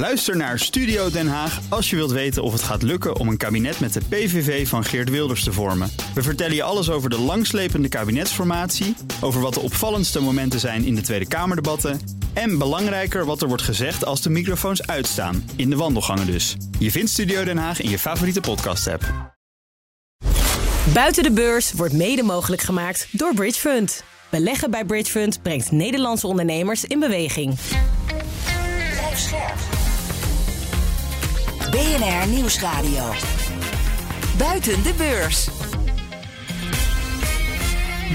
Luister naar Studio Den Haag als je wilt weten of het gaat lukken om een kabinet met de PVV van Geert Wilders te vormen. We vertellen je alles over de langslepende kabinetsformatie, over wat de opvallendste momenten zijn in de Tweede Kamerdebatten en belangrijker wat er wordt gezegd als de microfoons uitstaan, in de wandelgangen dus. Je vindt Studio Den Haag in je favoriete podcast-app. Buiten de beurs wordt mede mogelijk gemaakt door Bridge Fund. Beleggen bij Bridge Fund brengt Nederlandse ondernemers in beweging. BNR Nieuwsradio. Buiten de beurs.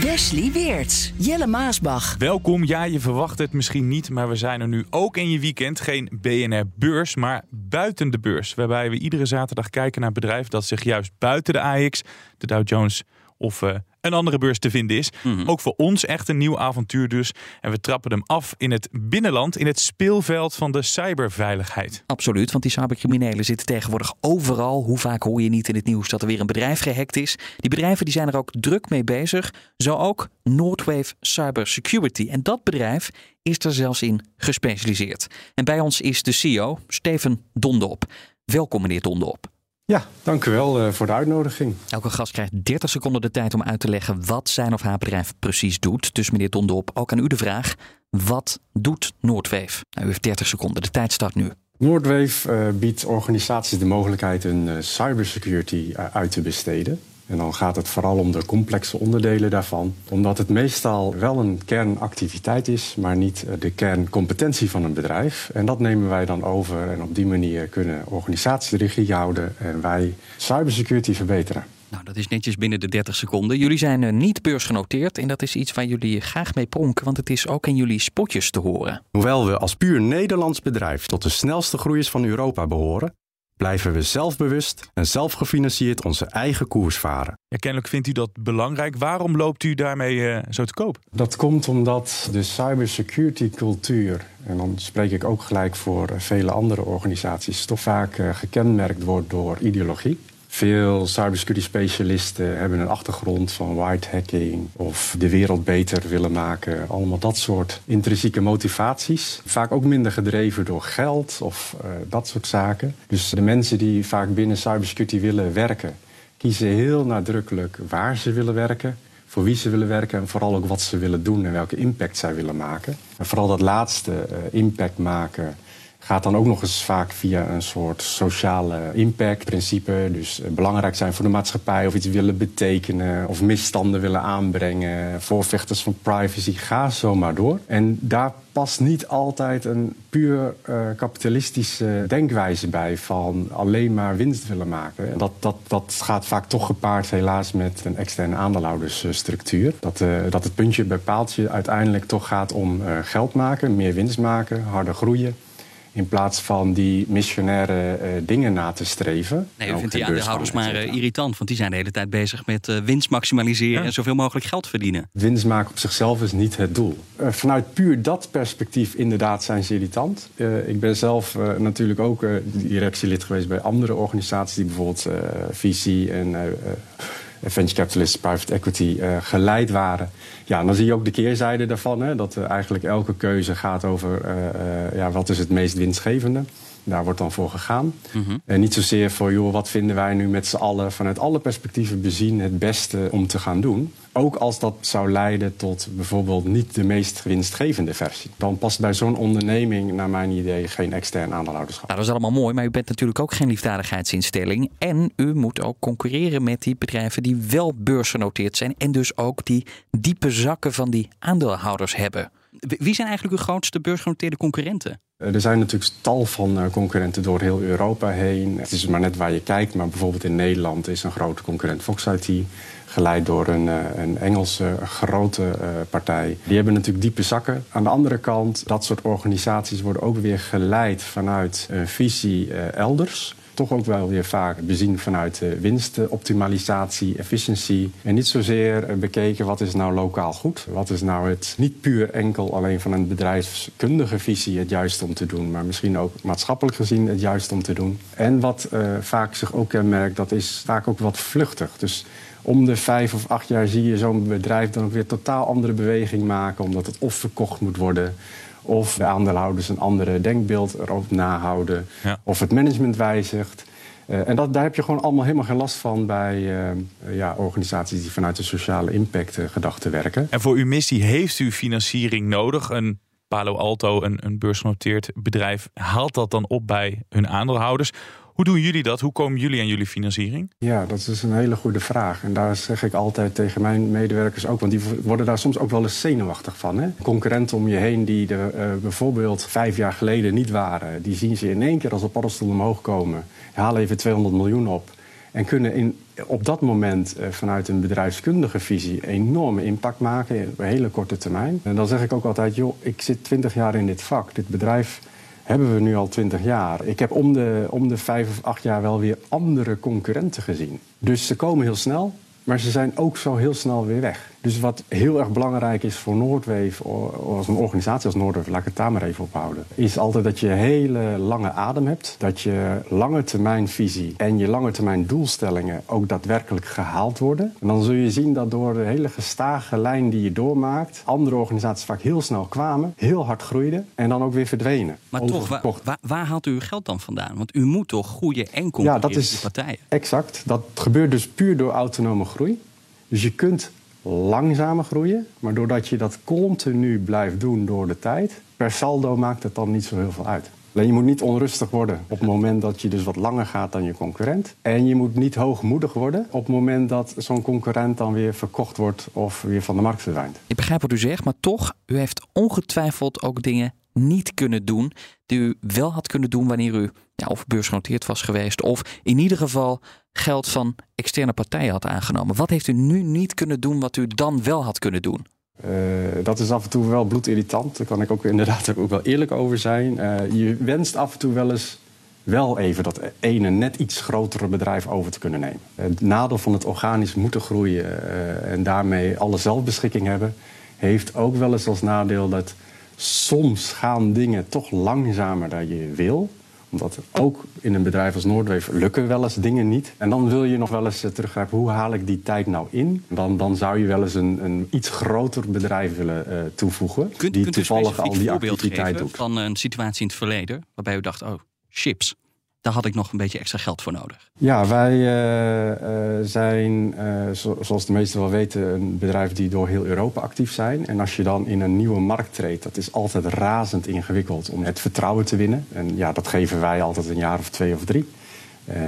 Wesley Weerts, Jelle Maasbach. Welkom. Ja, je verwacht het misschien niet, maar we zijn er nu ook in je weekend. Geen BNR-beurs, maar buiten de beurs. Waarbij we iedere zaterdag kijken naar bedrijven dat zich juist buiten de AX, de Dow Jones of uh, een andere beurs te vinden is. Mhm. Ook voor ons echt een nieuw avontuur dus. En we trappen hem af in het binnenland, in het speelveld van de cyberveiligheid. Absoluut, want die cybercriminelen zitten tegenwoordig overal. Hoe vaak hoor je niet in het nieuws dat er weer een bedrijf gehackt is? Die bedrijven die zijn er ook druk mee bezig. Zo ook Nordwave Cybersecurity. En dat bedrijf is er zelfs in gespecialiseerd. En bij ons is de CEO, Steven Dondop. Welkom meneer Dondop. Ja, dank u wel uh, voor de uitnodiging. Elke gast krijgt 30 seconden de tijd om uit te leggen wat zijn of haar bedrijf precies doet. Dus meneer Dondop, ook aan u de vraag: wat doet Noordweef? Nou, u heeft 30 seconden, de tijd start nu. Noordweef uh, biedt organisaties de mogelijkheid een uh, cybersecurity uit te besteden. En dan gaat het vooral om de complexe onderdelen daarvan. Omdat het meestal wel een kernactiviteit is, maar niet de kerncompetentie van een bedrijf. En dat nemen wij dan over. En op die manier kunnen organisaties de regie houden en wij cybersecurity verbeteren. Nou, dat is netjes binnen de 30 seconden. Jullie zijn uh, niet beursgenoteerd en dat is iets waar jullie graag mee pronken, want het is ook in jullie spotjes te horen. Hoewel we als puur Nederlands bedrijf tot de snelste groeiers van Europa behoren, blijven we zelfbewust en zelfgefinancierd onze eigen koers varen. Ja, kennelijk vindt u dat belangrijk. Waarom loopt u daarmee uh, zo te koop? Dat komt omdat de cybersecurity cultuur, en dan spreek ik ook gelijk voor vele andere organisaties, toch vaak uh, gekenmerkt wordt door ideologie. Veel cybersecurity specialisten hebben een achtergrond van white hacking of de wereld beter willen maken. Allemaal dat soort intrinsieke motivaties. Vaak ook minder gedreven door geld of uh, dat soort zaken. Dus de mensen die vaak binnen cybersecurity willen werken, kiezen heel nadrukkelijk waar ze willen werken. Voor wie ze willen werken en vooral ook wat ze willen doen en welke impact zij willen maken. En vooral dat laatste, uh, impact maken, gaat dan ook nog eens vaak via een soort sociale impact-principe. Dus belangrijk zijn voor de maatschappij of iets willen betekenen of misstanden willen aanbrengen. Voorvechters van privacy, ga zo maar door. En daar past niet altijd een puur uh, kapitalistische denkwijze bij van alleen maar winst willen maken. En dat, dat, dat gaat vaak toch gepaard helaas met een externe aandeelhoudersstructuur. Dat, uh, dat het puntje bij paaltje uiteindelijk toch gaat om geld maken, meer winst maken, harder groeien. In plaats van die missionaire uh, dingen na te streven. Nee, u vindt die aandeelhouders maar uh, irritant. Want die zijn de hele tijd bezig met uh, winst maximaliseren ja. en zoveel mogelijk geld verdienen. Winst maken op zichzelf is niet het doel. vanuit puur dat perspectief inderdaad zijn ze irritant. ik ben zelf natuurlijk ook directielid geweest bij andere organisaties... die bijvoorbeeld visie en venture capitalists, private equity uh, geleid waren. Ja, dan zie je ook de keerzijde daarvan. Hè, dat uh, eigenlijk elke keuze gaat over ja, wat is het meest winstgevende. Daar wordt dan voor gegaan. Mm-hmm. En niet zozeer voor, joh, wat vinden wij nu met z'n allen vanuit alle perspectieven bezien het beste om te gaan doen. Ook als dat zou leiden tot bijvoorbeeld niet de meest winstgevende versie. Dan past bij zo'n onderneming, naar mijn idee, geen extern aandeelhouderschap. Nou, dat is allemaal mooi, maar u bent natuurlijk ook geen liefdadigheidsinstelling. En u moet ook concurreren met die bedrijven die wel beursgenoteerd zijn. En dus ook die diepe zakken van die aandeelhouders hebben. Wie zijn eigenlijk uw grootste beursgenoteerde concurrenten? Er zijn natuurlijk tal van concurrenten door heel Europa heen. Het is maar net waar je kijkt, maar bijvoorbeeld in Nederland is een grote concurrent Fox IT geleid door een, een Engelse grote partij. Die hebben natuurlijk diepe zakken. Aan de andere kant, dat soort organisaties worden ook weer geleid vanuit een visie elders toch ook wel weer vaak bezien vanuit winstoptimalisatie, efficiëntie. En niet zozeer bekeken wat is nou lokaal goed. Wat is nou het niet puur enkel alleen van een bedrijfskundige visie het juiste om te doen. Maar misschien ook maatschappelijk gezien het juiste om te doen. En wat uh, vaak zich ook kenmerkt, dat is vaak ook wat vluchtig. Dus om de vijf of acht jaar zie je zo'n bedrijf dan ook weer totaal andere beweging maken. Omdat het of verkocht moet worden Of de aandeelhouders een andere denkbeeld erop nahouden. Ja. Of het management wijzigt. Eh, en dat, daar heb je gewoon allemaal helemaal geen last van bij eh, ja, organisaties die vanuit de sociale impact eh, gedachte werken. En voor uw missie heeft u financiering nodig. Een Palo Alto, een, een beursgenoteerd bedrijf, haalt dat dan op bij hun aandeelhouders. Hoe doen jullie dat? Hoe komen jullie aan jullie financiering? Ja, dat is een hele goede vraag. En daar zeg ik altijd tegen mijn medewerkers ook, want die worden daar soms ook wel eens zenuwachtig van. Hè? Concurrenten om je heen die er eh, bijvoorbeeld vijf jaar geleden niet waren, die zien ze in één keer als een paddenstoel omhoog komen, halen even 200 miljoen op en kunnen in, op dat moment eh, vanuit een bedrijfskundige visie enorme impact maken op een hele korte termijn. En dan zeg ik ook altijd, joh, ik zit 20 jaar in dit vak. Dit bedrijf hebben we nu al 20 jaar. Ik heb om de, om de vijf of acht jaar wel weer andere concurrenten gezien. Dus ze komen heel snel, maar ze zijn ook zo heel snel weer weg. Dus wat heel erg belangrijk is voor Noordwave, o- als een organisatie als Noordwave, laat ik het daar maar even op houden, is altijd dat je hele lange adem hebt. Dat je lange termijn visie en je lange termijn doelstellingen ook daadwerkelijk gehaald worden. En dan zul je zien dat door de hele gestage lijn die je doormaakt, andere organisaties vaak heel snel kwamen, heel hard groeiden en dan ook weer verdwenen. Maar toch, waar, waar, waar haalt u uw geld dan vandaan? Want u moet toch groeien en Ja, dat is partijen. exact. Dat gebeurt dus puur door autonome groei. Dus je kunt langzamer groeien, maar doordat je dat continu blijft doen door de tijd, per saldo maakt het dan niet zo heel veel uit. Alleen je moet niet onrustig worden op het moment dat je dus wat langer gaat dan je concurrent. En je moet niet hoogmoedig worden op het moment dat zo'n concurrent dan weer verkocht wordt of weer van de markt verdwijnt. Ik begrijp wat u zegt, maar toch, u heeft ongetwijfeld ook dingen niet kunnen doen die u wel had kunnen doen wanneer u ja, of beursgenoteerd was geweest of in ieder geval geld van externe partijen had aangenomen. Wat heeft u nu niet kunnen doen wat u dan wel had kunnen doen? Eh, dat is af en toe wel bloedirritant. Daar kan ik ook inderdaad ook wel eerlijk over zijn. Eh, je wenst af en toe wel eens wel even dat ene net iets grotere bedrijf over te kunnen nemen. Het nadeel van het organisch moeten groeien eh, en daarmee alle zelfbeschikking hebben, heeft ook wel eens als nadeel dat soms gaan dingen toch langzamer dan je wil omdat ook in een bedrijf als Noordwave lukken wel eens dingen niet. En dan wil je nog wel eens eh, teruggrijpen, hoe haal ik die tijd nou in? Dan, dan zou je wel eens een, een iets groter bedrijf willen eh, toevoegen. Kunt, die kunt toevallig al die activiteit geven doet. van een situatie in het verleden waarbij u dacht, oh, chips, daar had ik nog een beetje extra geld voor nodig. Ja, wij eh, eh, zijn, eh, zo- zoals de meesten wel weten, een bedrijf die door heel Europa actief zijn. En als je dan in een nieuwe markt treedt, dat is altijd razend ingewikkeld om het vertrouwen te winnen. En ja, dat geven wij altijd een jaar of twee of drie.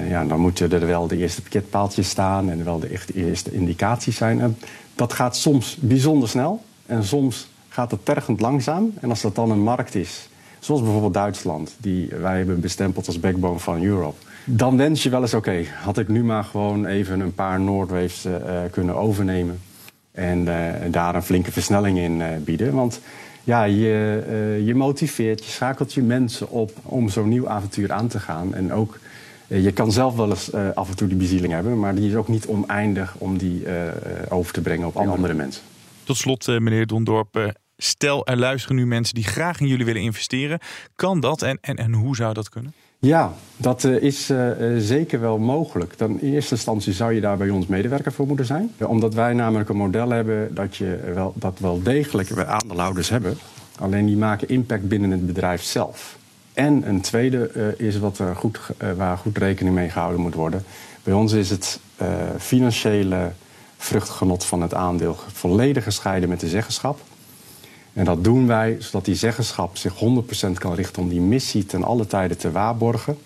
Ja, dan moeten er wel de eerste pakketpaaltjes staan en wel de echt eerste indicaties zijn. En dat gaat soms bijzonder snel en soms gaat het tergend langzaam. En als dat dan een markt is, zoals bijvoorbeeld Duitsland, die wij hebben bestempeld als backbone van Europe. Dan wens je wel eens, oké, had ik nu maar gewoon even een paar Noordwaves eh, kunnen overnemen. En eh, daar een flinke versnelling in eh, bieden. Want ja, je, je motiveert, je schakelt je mensen op om zo'n nieuw avontuur aan te gaan. En ook, je kan zelf wel eens af en toe die bezieling hebben, maar die is ook niet oneindig om die over te brengen op andere mensen. Tot slot, meneer Dondorp. Stel, er luisteren nu mensen die graag in jullie willen investeren. Kan dat en, en, en hoe zou dat kunnen? Ja, dat eh, is eh, eh, zeker wel mogelijk. Dan in eerste instantie zou je daar bij ons medewerker voor moeten zijn. Omdat wij namelijk een model hebben dat, je wel, dat wel degelijk aandeelhouders hebben. Alleen die maken impact binnen het bedrijf zelf. En een tweede is wat er goed, waar goed rekening mee gehouden moet worden. Bij ons is het financiële vruchtgenot van het aandeel volledig gescheiden met de zeggenschap. En dat doen wij zodat die zeggenschap zich 100% kan richten om die missie ten alle tijden te waarborgen.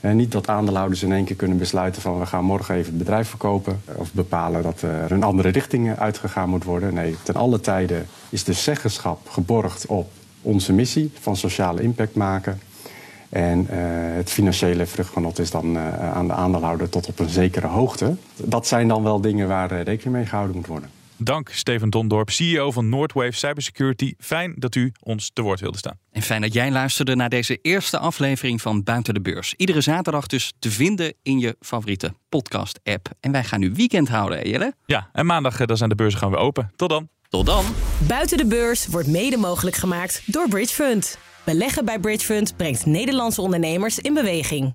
En niet dat aandeelhouders in één keer kunnen besluiten van we gaan morgen even het bedrijf verkopen. Of bepalen dat er een andere richting uitgegaan moet worden. Nee, ten alle tijden is de zeggenschap geborgd op onze missie van sociale impact maken. En eh, het financiële vruchtgenot is dan eh, aan de aandeelhouder tot op een zekere hoogte. Dat zijn dan wel dingen waar eh, rekening mee gehouden moet worden. Dank, Steven Dondorp, CEO van Noordwave Cybersecurity. Fijn dat u ons te woord wilde staan. En fijn dat jij luisterde naar deze eerste aflevering van Buiten de Beurs. Iedere zaterdag dus te vinden in je favoriete podcast-app. En wij gaan nu weekend houden, hè, Jelle? Ja, en maandag eh, dan zijn de beurzen gaan weer open. Tot dan. Tot dan! Buiten de beurs wordt mede mogelijk gemaakt door Bridge Fund. Beleggen bij Bridge Fund brengt Nederlandse ondernemers in beweging.